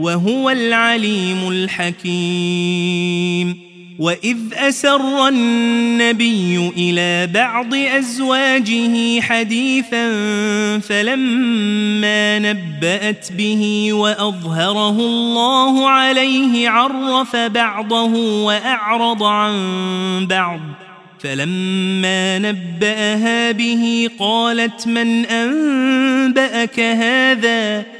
وهو العليم الحكيم وإذ أسر النبي إلى بعض أزواجه حديثا فلما نبأت به وأظهره الله عليه عرف بعضه وأعرض عن بعض فلما نبأها به قالت من أنبأك هذا؟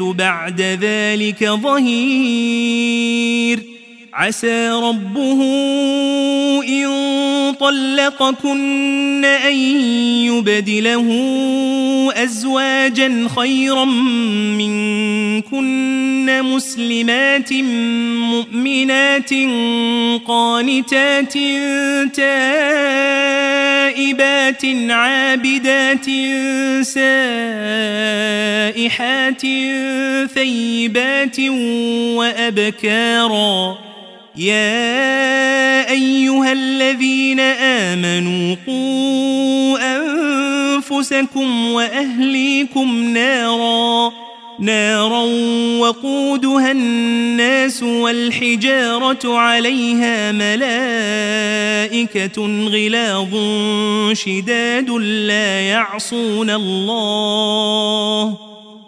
بعد ذلك ظهير. عسى ربه إن طلقكن أن يبدله أزواجا خيرا منكن مسلمات مؤمنات قانتات تائبات عابدات سائحات ثيبات وأبكارا. يا أيها الذين آمنوا قوا أنفسكم وأهليكم نارا. نارا وقودها الناس والحجارة عليها ملائكة غلاظ شداد لا يعصون الله.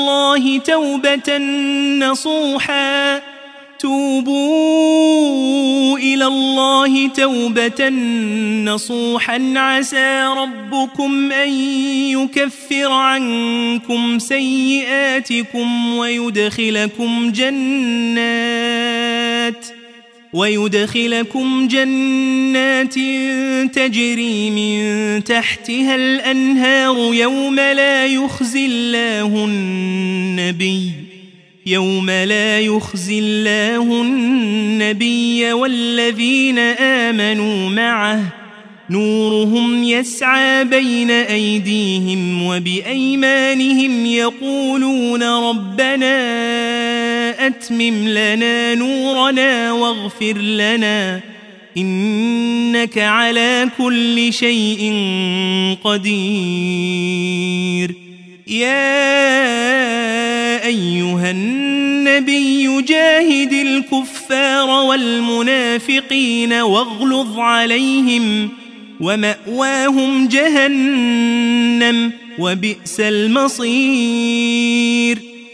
الله توبة نصوحا. توبوا إلى الله توبة نصوحا. عسى ربكم أن يكفر عنكم سيئاتكم ويدخلكم جنات ۖ. ويدخلكم جنات تجري من تحتها الأنهار يوم لا يخزي الله النبي يوم لا يخزي الله النبي والذين آمنوا معه نورهم يسعى بين أيديهم وبأيمانهم يقولون ربنا أتمم لنا نورنا واغفر لنا. إنك على كل شيء قدير. يا أيها النبي جاهد الكفار والمنافقين واغلظ عليهم ومأواهم جهنم وبئس المصير.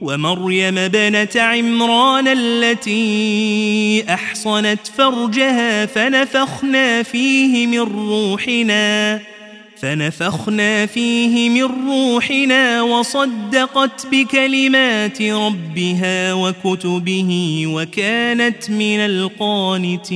ومريم بنت عمران التي أحصنت فرجها فنفخنا فيه من روحنا فنفخنا فيه من روحنا وصدقت بكلمات ربها وكتبه وكانت من القانتين.